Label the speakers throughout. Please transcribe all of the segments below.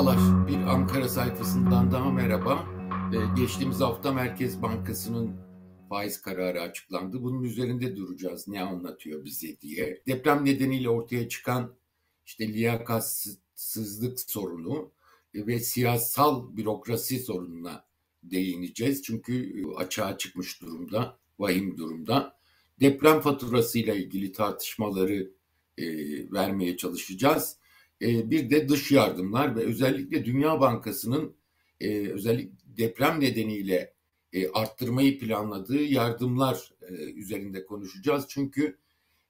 Speaker 1: Merhabalar, bir Ankara sayfasından daha merhaba. Ee, geçtiğimiz hafta Merkez Bankası'nın faiz kararı açıklandı. Bunun üzerinde duracağız, ne anlatıyor bize diye. Deprem nedeniyle ortaya çıkan işte liyakatsızlık sorunu ve siyasal bürokrasi sorununa değineceğiz. Çünkü açığa çıkmış durumda, vahim durumda. Deprem faturasıyla ilgili tartışmaları e, vermeye çalışacağız e, bir de dış yardımlar ve özellikle Dünya Bankası'nın e, özellikle deprem nedeniyle e, arttırmayı planladığı yardımlar üzerinde konuşacağız. Çünkü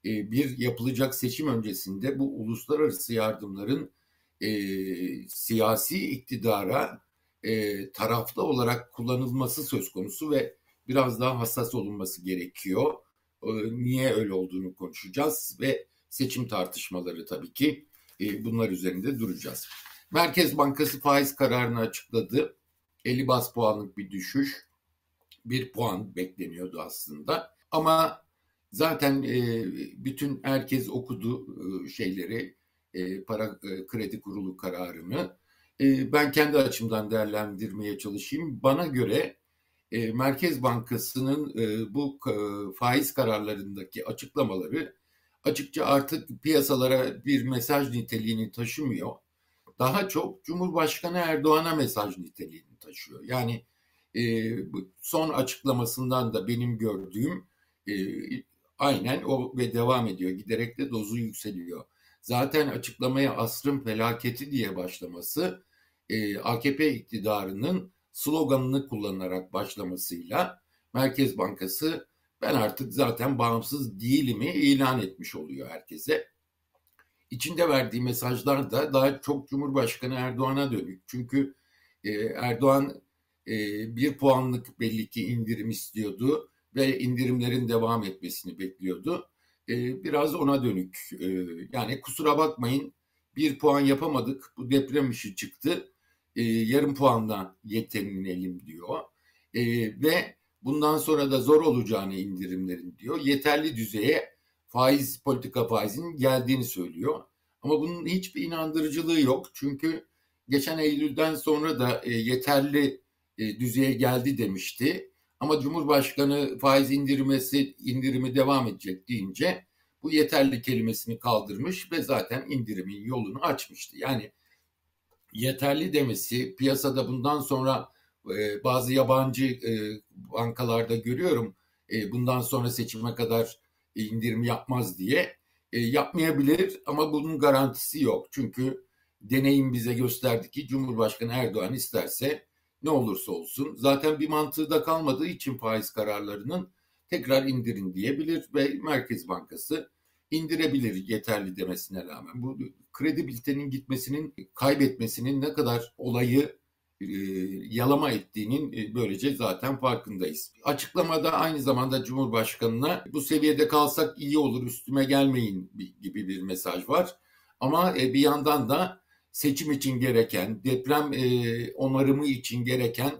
Speaker 1: bir yapılacak seçim öncesinde bu uluslararası yardımların siyasi iktidara taraflı olarak kullanılması söz konusu ve biraz daha hassas olunması gerekiyor. niye öyle olduğunu konuşacağız ve seçim tartışmaları tabii ki e, bunlar üzerinde duracağız. Merkez Bankası faiz kararını açıkladı. 50 bas puanlık bir düşüş. Bir puan bekleniyordu aslında. Ama zaten e, bütün herkes okudu e, şeyleri, para kredi kurulu kararını. Ben kendi açımdan değerlendirmeye çalışayım. Bana göre Merkez Bankası'nın bu faiz kararlarındaki açıklamaları açıkça artık piyasalara bir mesaj niteliğini taşımıyor. Daha çok Cumhurbaşkanı Erdoğan'a mesaj niteliğini taşıyor. Yani e, son açıklamasından da benim gördüğüm e, aynen o ve devam ediyor. Giderek de dozu yükseliyor. Zaten açıklamaya asrın felaketi diye başlaması e, AKP iktidarının sloganını kullanarak başlamasıyla Merkez Bankası ben artık zaten bağımsız değilimi ilan etmiş oluyor herkese. İçinde verdiği mesajlar da daha çok Cumhurbaşkanı Erdoğan'a dönük. Çünkü e, Erdoğan e, bir puanlık belli ki indirim istiyordu ve indirimlerin devam etmesini bekliyordu. E, biraz ona dönük. E, yani kusura bakmayın bir puan yapamadık. Bu deprem işi çıktı. E, yarım puandan yeterinelim diyor. E, ve bundan sonra da zor olacağını indirimlerin diyor. Yeterli düzeye faiz politika faizinin geldiğini söylüyor. Ama bunun hiçbir inandırıcılığı yok. Çünkü geçen Eylül'den sonra da e, yeterli e, düzeye geldi demişti. Ama Cumhurbaşkanı faiz indirmesi indirimi devam edecek deyince bu yeterli kelimesini kaldırmış ve zaten indirimin yolunu açmıştı. Yani yeterli demesi piyasada bundan sonra e, bazı yabancı e, bankalarda görüyorum e, bundan sonra seçime kadar indirim yapmaz diye e, yapmayabilir ama bunun garantisi yok. Çünkü deneyim bize gösterdi ki Cumhurbaşkanı Erdoğan isterse ne olursa olsun zaten bir mantığı da kalmadığı için faiz kararlarının tekrar indirin diyebilir ve Merkez Bankası indirebilir yeterli demesine rağmen. Bu kredibilitenin gitmesinin, kaybetmesinin ne kadar olayı yalama ettiğinin e, böylece zaten farkındayız. Açıklamada aynı zamanda Cumhurbaşkanı'na bu seviyede kalsak iyi olur üstüme gelmeyin gibi bir mesaj var. Ama e, bir yandan da seçim için gereken, deprem onarımı için gereken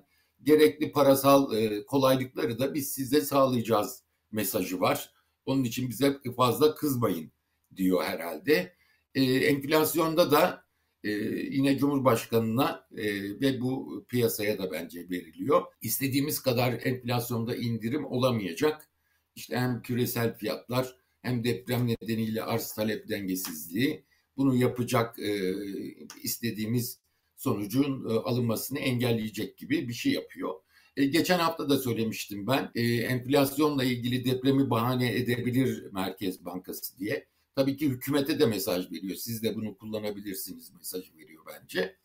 Speaker 1: gerekli parasal kolaylıkları da biz size sağlayacağız mesajı var. Onun için bize fazla kızmayın diyor herhalde. Enflasyonda da e, yine Cumhurbaşkanı'na e, ve bu piyasaya da bence veriliyor. İstediğimiz kadar enflasyonda indirim olamayacak. İşte hem küresel fiyatlar hem deprem nedeniyle arz talep dengesizliği bunu yapacak e, istediğimiz sonucun e, alınmasını engelleyecek gibi bir şey yapıyor. E, geçen hafta da söylemiştim ben e, enflasyonla ilgili depremi bahane edebilir Merkez Bankası diye. Tabii ki hükümete de mesaj veriyor. Siz de bunu kullanabilirsiniz mesajı veriyor bence.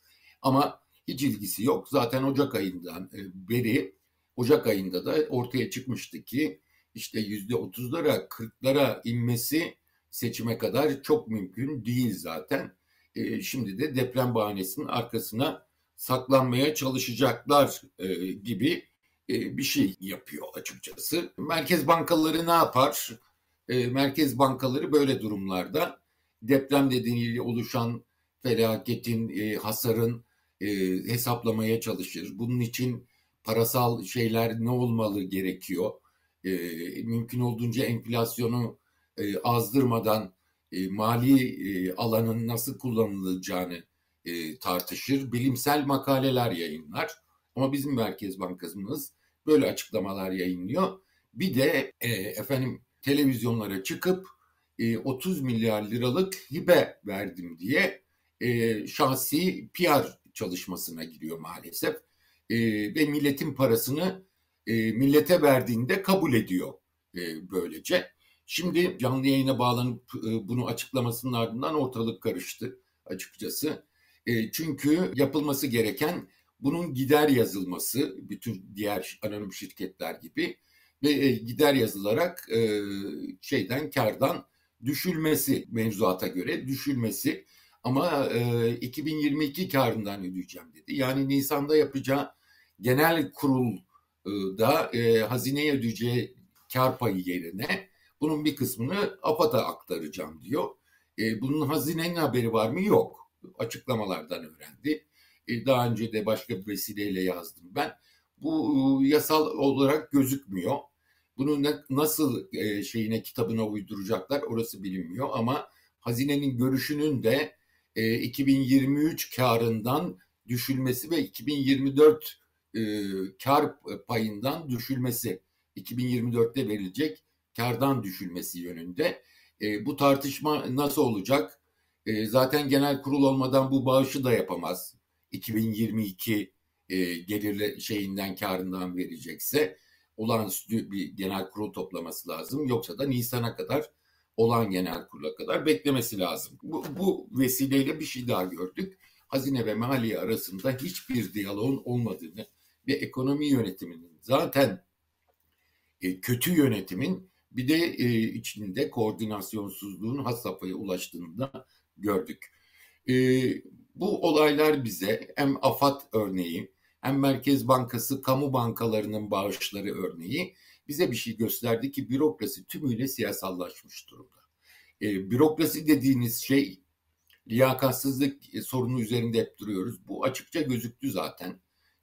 Speaker 1: Ama hiç ilgisi yok. Zaten Ocak ayından e, beri Ocak ayında da ortaya çıkmıştı ki işte yüzde otuzlara, kırklara inmesi seçime kadar çok mümkün değil zaten. E, şimdi de deprem bahanesinin arkasına saklanmaya çalışacaklar e, gibi bir şey yapıyor açıkçası. Merkez bankaları ne yapar? E, merkez bankaları böyle durumlarda deprem nedeniyle oluşan felaketin, e, hasarın e, hesaplamaya çalışır. Bunun için parasal şeyler ne olmalı gerekiyor? E, mümkün olduğunca enflasyonu e, azdırmadan e, mali e, alanın nasıl kullanılacağını e, tartışır, bilimsel makaleler yayınlar. Ama bizim Merkez Bankamız böyle açıklamalar yayınlıyor. Bir de e, efendim televizyonlara çıkıp e, 30 milyar liralık hibe verdim diye e, şahsi PR çalışmasına giriyor maalesef. E, ve milletin parasını e, millete verdiğinde kabul ediyor e, böylece. Şimdi canlı yayına bağlanıp e, bunu açıklamasının ardından ortalık karıştı açıkçası. E, çünkü yapılması gereken bunun gider yazılması, bütün diğer anonim şirketler gibi ve e, gider yazılarak e, şeyden kardan düşülmesi mevzuata göre düşülmesi ama e, 2022 karından ödeyeceğim dedi. Yani Nisan'da yapacağı genel kurulda e, hazineye ödeyeceği kar payı yerine bunun bir kısmını AFAD'a aktaracağım diyor. E, bunun hazinenin haberi var mı? Yok. Açıklamalardan öğrendi. E, daha önce de başka bir vesileyle yazdım ben. Bu e, yasal olarak gözükmüyor. Bunu nasıl e, şeyine kitabına uyduracaklar orası bilinmiyor ama hazinenin görüşünün de e, 2023 karından düşülmesi ve 2024 e, kar payından düşülmesi 2024'te verilecek kardan düşülmesi yönünde. E, bu tartışma nasıl olacak? E, zaten genel kurul olmadan bu bağışı da yapamaz. 2022 e, gelirle şeyinden karından verecekse olağanüstü bir genel kurul toplaması lazım. Yoksa da Nisan'a kadar olan genel kurula kadar beklemesi lazım. Bu, bu vesileyle bir şey daha gördük. Hazine ve Maliye arasında hiçbir diyaloğun olmadığını ve ekonomi yönetiminin zaten e, kötü yönetimin bir de e, içinde koordinasyonsuzluğun has safhaya ulaştığını da gördük. E, bu olaylar bize hem AFAD örneği hem Merkez Bankası kamu bankalarının bağışları örneği bize bir şey gösterdi ki bürokrasi tümüyle siyasallaşmış durumda. E, bürokrasi dediğiniz şey liyakatsızlık sorunu üzerinde hep duruyoruz. Bu açıkça gözüktü zaten.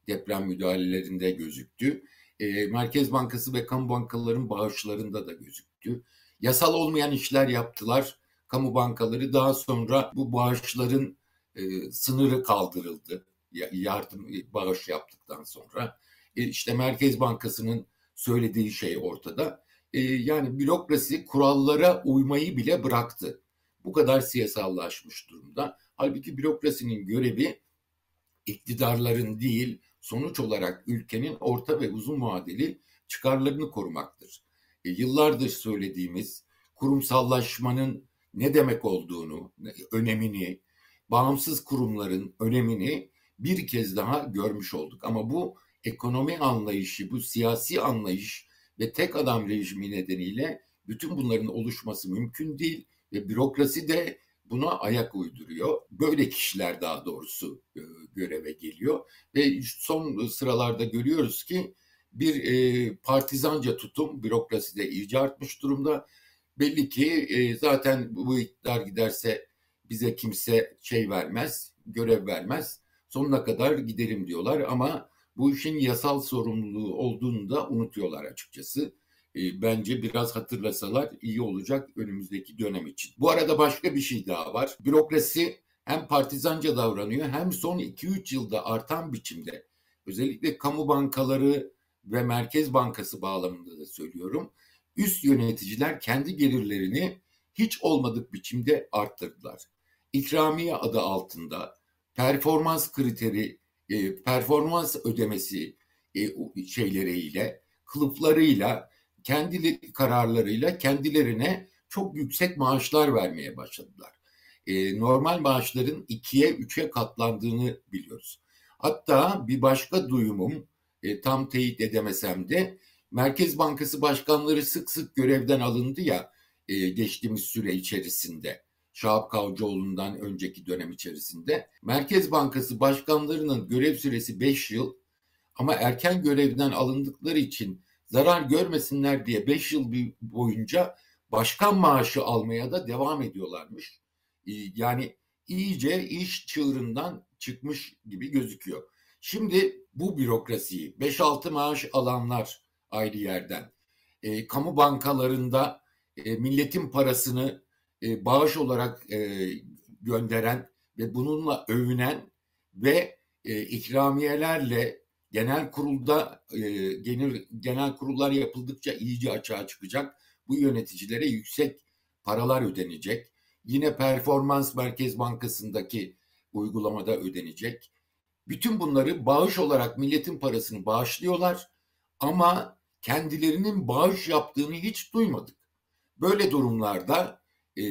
Speaker 1: Deprem müdahalelerinde gözüktü. E, Merkez Bankası ve kamu bankaların bağışlarında da gözüktü. Yasal olmayan işler yaptılar. Kamu bankaları daha sonra bu bağışların e, sınırı kaldırıldı. Yardım e, bağış yaptıktan sonra. E, işte Merkez Bankası'nın söylediği şey ortada. E, yani bürokrasi kurallara uymayı bile bıraktı. Bu kadar siyasallaşmış durumda. Halbuki bürokrasinin görevi iktidarların değil, sonuç olarak ülkenin orta ve uzun vadeli çıkarlarını korumaktır. E, yıllardır söylediğimiz kurumsallaşmanın ne demek olduğunu, önemini, bağımsız kurumların önemini bir kez daha görmüş olduk. Ama bu ekonomi anlayışı, bu siyasi anlayış ve tek adam rejimi nedeniyle bütün bunların oluşması mümkün değil ve bürokrasi de buna ayak uyduruyor. Böyle kişiler daha doğrusu e, göreve geliyor ve son sıralarda görüyoruz ki bir e, partizanca tutum bürokraside iyice artmış durumda. Belli ki e, zaten bu iktidar giderse bize kimse şey vermez, görev vermez. Sonuna kadar gidelim diyorlar ama bu işin yasal sorumluluğu olduğunu da unutuyorlar açıkçası. E, bence biraz hatırlasalar iyi olacak önümüzdeki dönem için. Bu arada başka bir şey daha var. Bürokrasi hem partizanca davranıyor hem son 2-3 yılda artan biçimde özellikle kamu bankaları ve Merkez Bankası bağlamında da söylüyorum. Üst yöneticiler kendi gelirlerini hiç olmadık biçimde arttırdılar. İkramiye adı altında performans kriteri, e, performans ödemesi e, şeyleriyle, kılıflarıyla kendi kararlarıyla kendilerine çok yüksek maaşlar vermeye başladılar. E, normal maaşların ikiye üçe katlandığını biliyoruz. Hatta bir başka duyumum e, tam teyit edemesem de Merkez Bankası başkanları sık sık görevden alındı ya e, geçtiğimiz süre içerisinde. Şahap Kavcıoğlu'ndan önceki dönem içerisinde. Merkez Bankası başkanlarının görev süresi 5 yıl ama erken görevden alındıkları için zarar görmesinler diye 5 yıl boyunca başkan maaşı almaya da devam ediyorlarmış. Yani iyice iş çığırından çıkmış gibi gözüküyor. Şimdi bu bürokrasiyi 5-6 maaş alanlar ayrı yerden, e, kamu bankalarında e, milletin parasını e, bağış olarak e, gönderen ve bununla övünen ve e, ikramiyelerle genel kurulda e, genel genel kurullar yapıldıkça iyice açığa çıkacak. Bu yöneticilere yüksek paralar ödenecek. Yine Performans Merkez Bankası'ndaki uygulamada ödenecek. Bütün bunları bağış olarak milletin parasını bağışlıyorlar ama kendilerinin bağış yaptığını hiç duymadık. Böyle durumlarda e,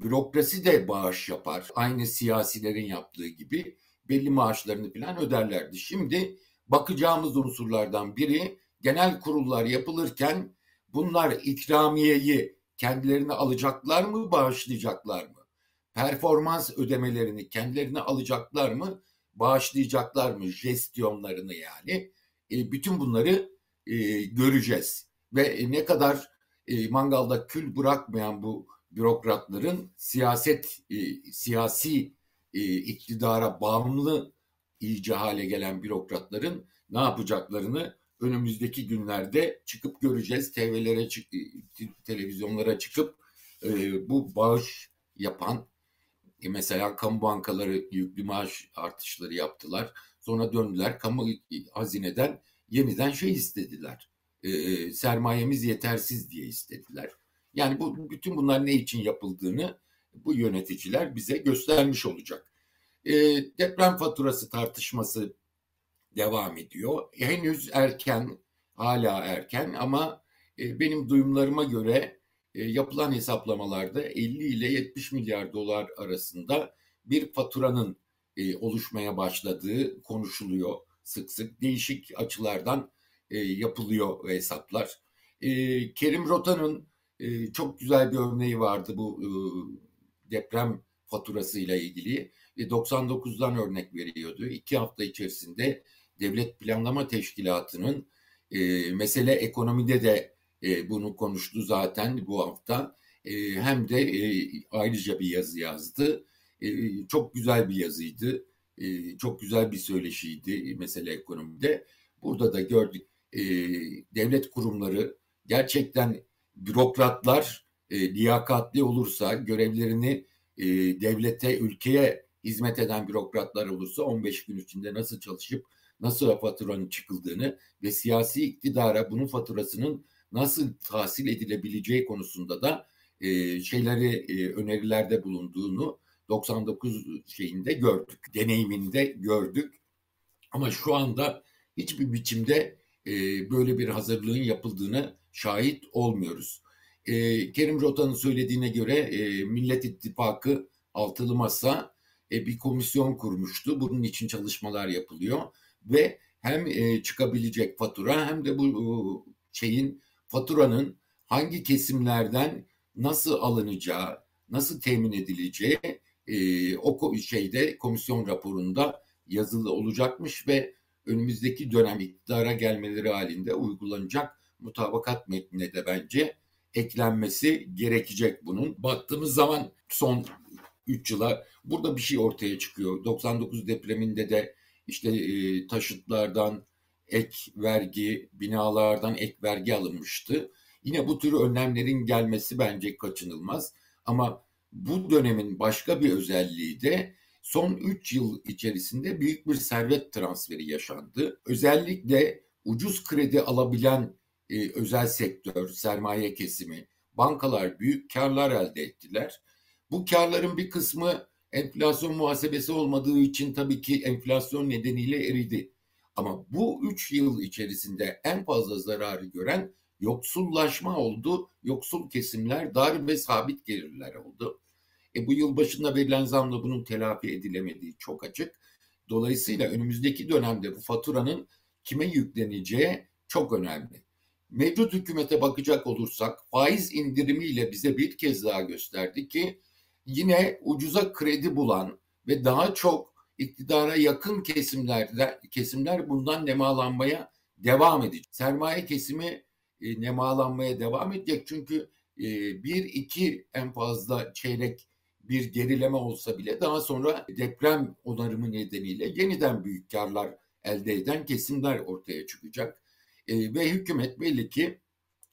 Speaker 1: bürokrasi de bağış yapar. Aynı siyasilerin yaptığı gibi belli maaşlarını falan öderlerdi. Şimdi bakacağımız unsurlardan biri genel kurullar yapılırken bunlar ikramiyeyi kendilerine alacaklar mı, bağışlayacaklar mı? Performans ödemelerini kendilerine alacaklar mı, bağışlayacaklar mı? Jestiyonlarını yani. E, bütün bunları e, göreceğiz. Ve ne kadar e, mangalda kül bırakmayan bu bürokratların siyaset, e, siyasi e, iktidara bağımlı iyice hale gelen bürokratların ne yapacaklarını önümüzdeki günlerde çıkıp göreceğiz. TV'lere, e, televizyonlara çıkıp e, bu bağış yapan e, mesela kamu bankaları yüklü maaş artışları yaptılar. Sonra döndüler kamu hazineden yeniden şey istediler. E, sermayemiz yetersiz diye istediler. Yani bu bütün bunlar ne için yapıldığını bu yöneticiler bize göstermiş olacak. E, deprem faturası tartışması devam ediyor. Henüz erken, hala erken ama e, benim duyumlarıma göre e, yapılan hesaplamalarda 50 ile 70 milyar dolar arasında bir faturanın e, oluşmaya başladığı konuşuluyor sık sık. Değişik açılardan e, yapılıyor hesaplar. E, Kerim Rota'nın e, çok güzel bir örneği vardı bu e, deprem faturasıyla ilgili. E, 99'dan örnek veriyordu. İki hafta içerisinde Devlet Planlama Teşkilatı'nın e, mesele ekonomide de e, bunu konuştu zaten bu hafta. E, hem de e, ayrıca bir yazı yazdı. E, çok güzel bir yazıydı. E, çok güzel bir söyleşiydi mesele ekonomide. Burada da gördük e, devlet kurumları gerçekten bürokratlar e, liyakatli olursa görevlerini e, devlete, ülkeye hizmet eden bürokratlar olursa 15 gün içinde nasıl çalışıp nasıl faturanın çıkıldığını ve siyasi iktidara bunun faturasının nasıl tahsil edilebileceği konusunda da e, şeyleri e, önerilerde bulunduğunu 99 şeyinde gördük. Deneyiminde gördük. Ama şu anda hiçbir biçimde e, böyle bir hazırlığın yapıldığını şahit olmuyoruz. E, Kerim Rota'nın söylediğine göre e, Millet İttifakı altılı masa e, bir komisyon kurmuştu. Bunun için çalışmalar yapılıyor ve hem e, çıkabilecek fatura hem de bu e, şeyin faturanın hangi kesimlerden nasıl alınacağı, nasıl temin edileceği e, o şeyde komisyon raporunda yazılı olacakmış ve önümüzdeki dönem iktidara gelmeleri halinde uygulanacak mutabakat metnine de bence eklenmesi gerekecek bunun. Baktığımız zaman son 3 yıla burada bir şey ortaya çıkıyor. 99 depreminde de işte e, taşıtlardan ek vergi, binalardan ek vergi alınmıştı. Yine bu tür önlemlerin gelmesi bence kaçınılmaz. Ama bu dönemin başka bir özelliği de son 3 yıl içerisinde büyük bir servet transferi yaşandı. Özellikle ucuz kredi alabilen e, özel sektör, sermaye kesimi, bankalar büyük karlar elde ettiler. Bu karların bir kısmı enflasyon muhasebesi olmadığı için tabii ki enflasyon nedeniyle eridi. Ama bu üç yıl içerisinde en fazla zararı gören yoksullaşma oldu. Yoksul kesimler dar ve sabit gelirler oldu. E bu yıl başında verilen zamla bunun telafi edilemediği çok açık. Dolayısıyla önümüzdeki dönemde bu faturanın kime yükleneceği çok önemli. Mevcut hükümete bakacak olursak faiz indirimiyle bize bir kez daha gösterdi ki yine ucuza kredi bulan ve daha çok iktidara yakın kesimlerde kesimler bundan nemalanmaya devam edecek. Sermaye kesimi e, nemalanmaya devam edecek çünkü e, bir iki en fazla çeyrek bir gerileme olsa bile daha sonra deprem onarımı nedeniyle yeniden büyük karlar elde eden kesimler ortaya çıkacak. E, ve hükümet belli ki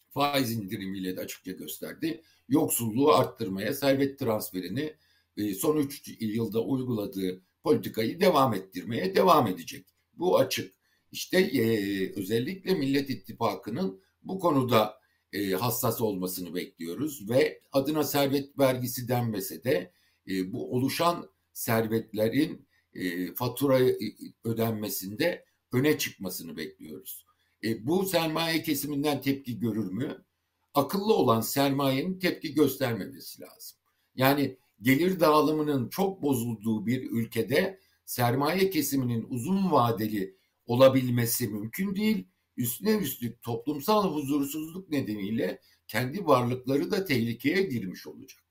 Speaker 1: faiz indirimiyle de açıkça gösterdi. Yoksulluğu arttırmaya, servet transferini e, son 3 yılda uyguladığı politikayı devam ettirmeye devam edecek. Bu açık. İşte e, özellikle Millet İttifakı'nın bu konuda e, hassas olmasını bekliyoruz ve adına servet vergisi denmese de e, bu oluşan servetlerin e, fatura e, ödenmesinde öne çıkmasını bekliyoruz. E, bu sermaye kesiminden tepki görür mü? Akıllı olan sermayenin tepki göstermemesi lazım. Yani gelir dağılımının çok bozulduğu bir ülkede sermaye kesiminin uzun vadeli olabilmesi mümkün değil. Üstüne üstlük toplumsal huzursuzluk nedeniyle kendi varlıkları da tehlikeye girmiş olacak.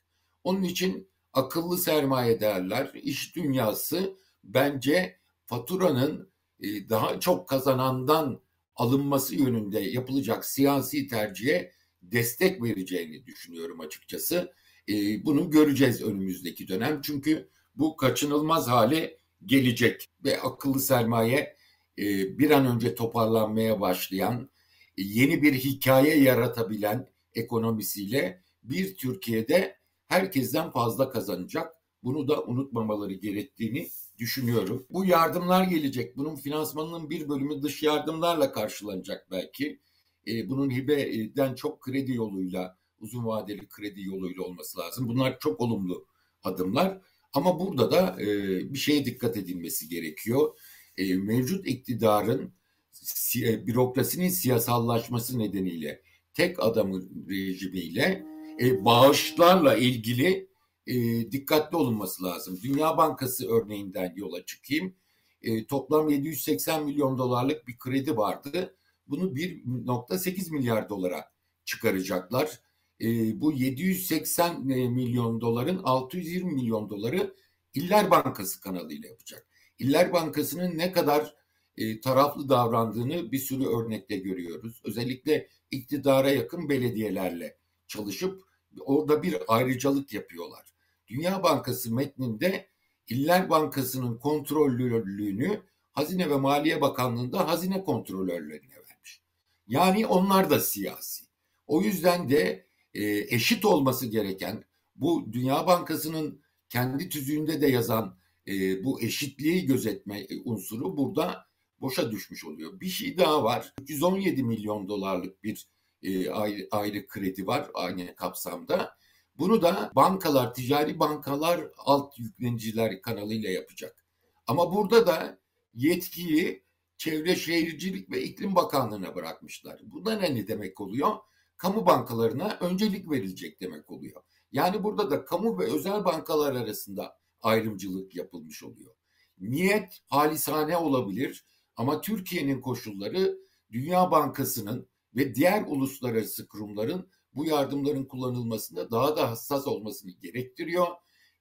Speaker 1: Onun için akıllı sermaye derler, iş dünyası bence faturanın e, daha çok kazanandan alınması yönünde yapılacak siyasi tercihe destek vereceğini düşünüyorum açıkçası. E, bunu göreceğiz önümüzdeki dönem çünkü bu kaçınılmaz hale gelecek ve akıllı sermaye e, bir an önce toparlanmaya başlayan, yeni bir hikaye yaratabilen ekonomisiyle bir Türkiye'de herkesten fazla kazanacak. Bunu da unutmamaları gerektiğini düşünüyorum. Bu yardımlar gelecek. Bunun finansmanının bir bölümü dış yardımlarla karşılanacak belki. E, bunun hibeden çok kredi yoluyla, uzun vadeli kredi yoluyla olması lazım. Bunlar çok olumlu adımlar. Ama burada da e, bir şeye dikkat edilmesi gerekiyor. E, mevcut iktidarın si, bürokrasinin siyasallaşması nedeniyle tek adamın rejimiyle e, bağışlarla ilgili e, dikkatli olunması lazım. Dünya Bankası örneğinden yola çıkayım. E, toplam 780 milyon dolarlık bir kredi vardı. Bunu 1.8 milyar dolara çıkaracaklar. E, bu 780 e, milyon doların 620 milyon doları İller Bankası kanalıyla yapacak. İller Bankası'nın ne kadar e, taraflı davrandığını bir sürü örnekte görüyoruz. Özellikle iktidara yakın belediyelerle çalışıp orada bir ayrıcalık yapıyorlar. Dünya Bankası metninde İller Bankası'nın kontrollülüğünü Hazine ve Maliye Bakanlığı'nda hazine kontrolörlerine vermiş. Yani onlar da siyasi. O yüzden de e, eşit olması gereken bu Dünya Bankası'nın kendi tüzüğünde de yazan e, bu eşitliği gözetme unsuru burada boşa düşmüş oluyor. Bir şey daha var. 117 milyon dolarlık bir e, ayrı, ayrı kredi var aynı kapsamda. Bunu da bankalar, ticari bankalar alt yükleniciler kanalıyla yapacak. Ama burada da yetkiyi Çevre Şehircilik ve İklim Bakanlığı'na bırakmışlar. Bu da ne demek oluyor? Kamu bankalarına öncelik verilecek demek oluyor. Yani burada da kamu ve özel bankalar arasında ayrımcılık yapılmış oluyor. Niyet halisane olabilir ama Türkiye'nin koşulları Dünya Bankası'nın ve diğer uluslararası kurumların bu yardımların kullanılmasında daha da hassas olmasını gerektiriyor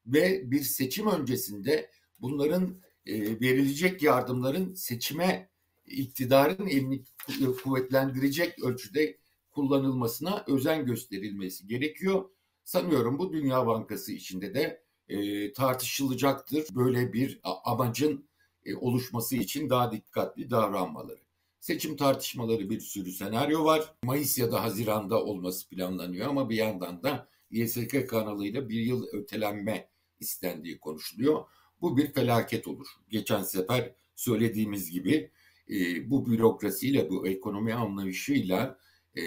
Speaker 1: ve bir seçim öncesinde bunların e, verilecek yardımların seçime iktidarın elini kuvvetlendirecek ölçüde kullanılmasına özen gösterilmesi gerekiyor. Sanıyorum bu Dünya Bankası içinde de e, tartışılacaktır. Böyle bir amacın e, oluşması için daha dikkatli davranmaları. Seçim tartışmaları bir sürü senaryo var. Mayıs ya da Haziran'da olması planlanıyor ama bir yandan da YSK kanalıyla bir yıl ötelenme istendiği konuşuluyor. Bu bir felaket olur. Geçen sefer söylediğimiz gibi e, bu bürokrasiyle, bu ekonomi anlayışıyla e,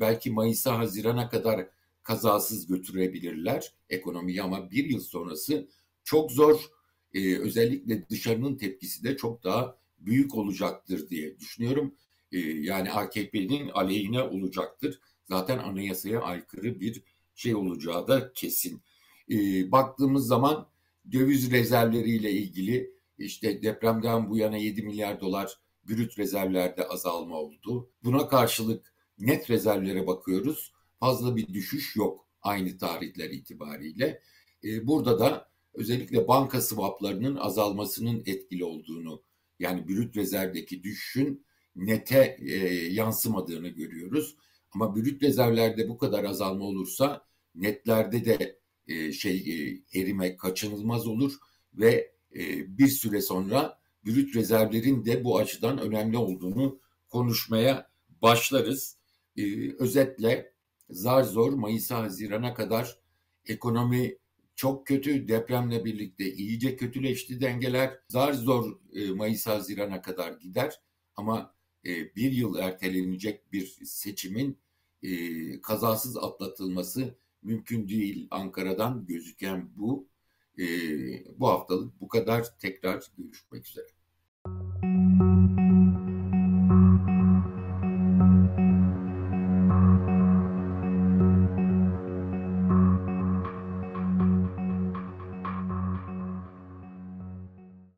Speaker 1: belki Mayıs'a, Haziran'a kadar kazasız götürebilirler ekonomiyi ama bir yıl sonrası çok zor. E, özellikle dışarının tepkisi de çok daha büyük olacaktır diye düşünüyorum. E, yani AKP'nin aleyhine olacaktır. Zaten anayasaya aykırı bir şey olacağı da kesin. E, baktığımız zaman döviz rezervleriyle ilgili işte depremden bu yana 7 milyar dolar brüt rezervlerde azalma oldu. Buna karşılık net rezervlere bakıyoruz. Fazla bir düşüş yok aynı tarihler itibariyle. E, burada da özellikle banka swaplarının azalmasının etkili olduğunu yani brüt rezervdeki düşüşün nete e, yansımadığını görüyoruz. Ama brüt rezervlerde bu kadar azalma olursa netlerde de e, şey e, erime kaçınılmaz olur ve e, bir süre sonra brüt rezervlerin de bu açıdan önemli olduğunu konuşmaya başlarız. E, özetle zar zor Mayıs'a Haziran'a kadar ekonomi çok kötü. Depremle birlikte iyice kötüleşti dengeler. Zar zor e, Mayıs-Haziran'a kadar gider. Ama e, bir yıl ertelenecek bir seçimin e, kazasız atlatılması mümkün değil. Ankara'dan gözüken bu. Bu haftalık bu kadar. Tekrar görüşmek üzere.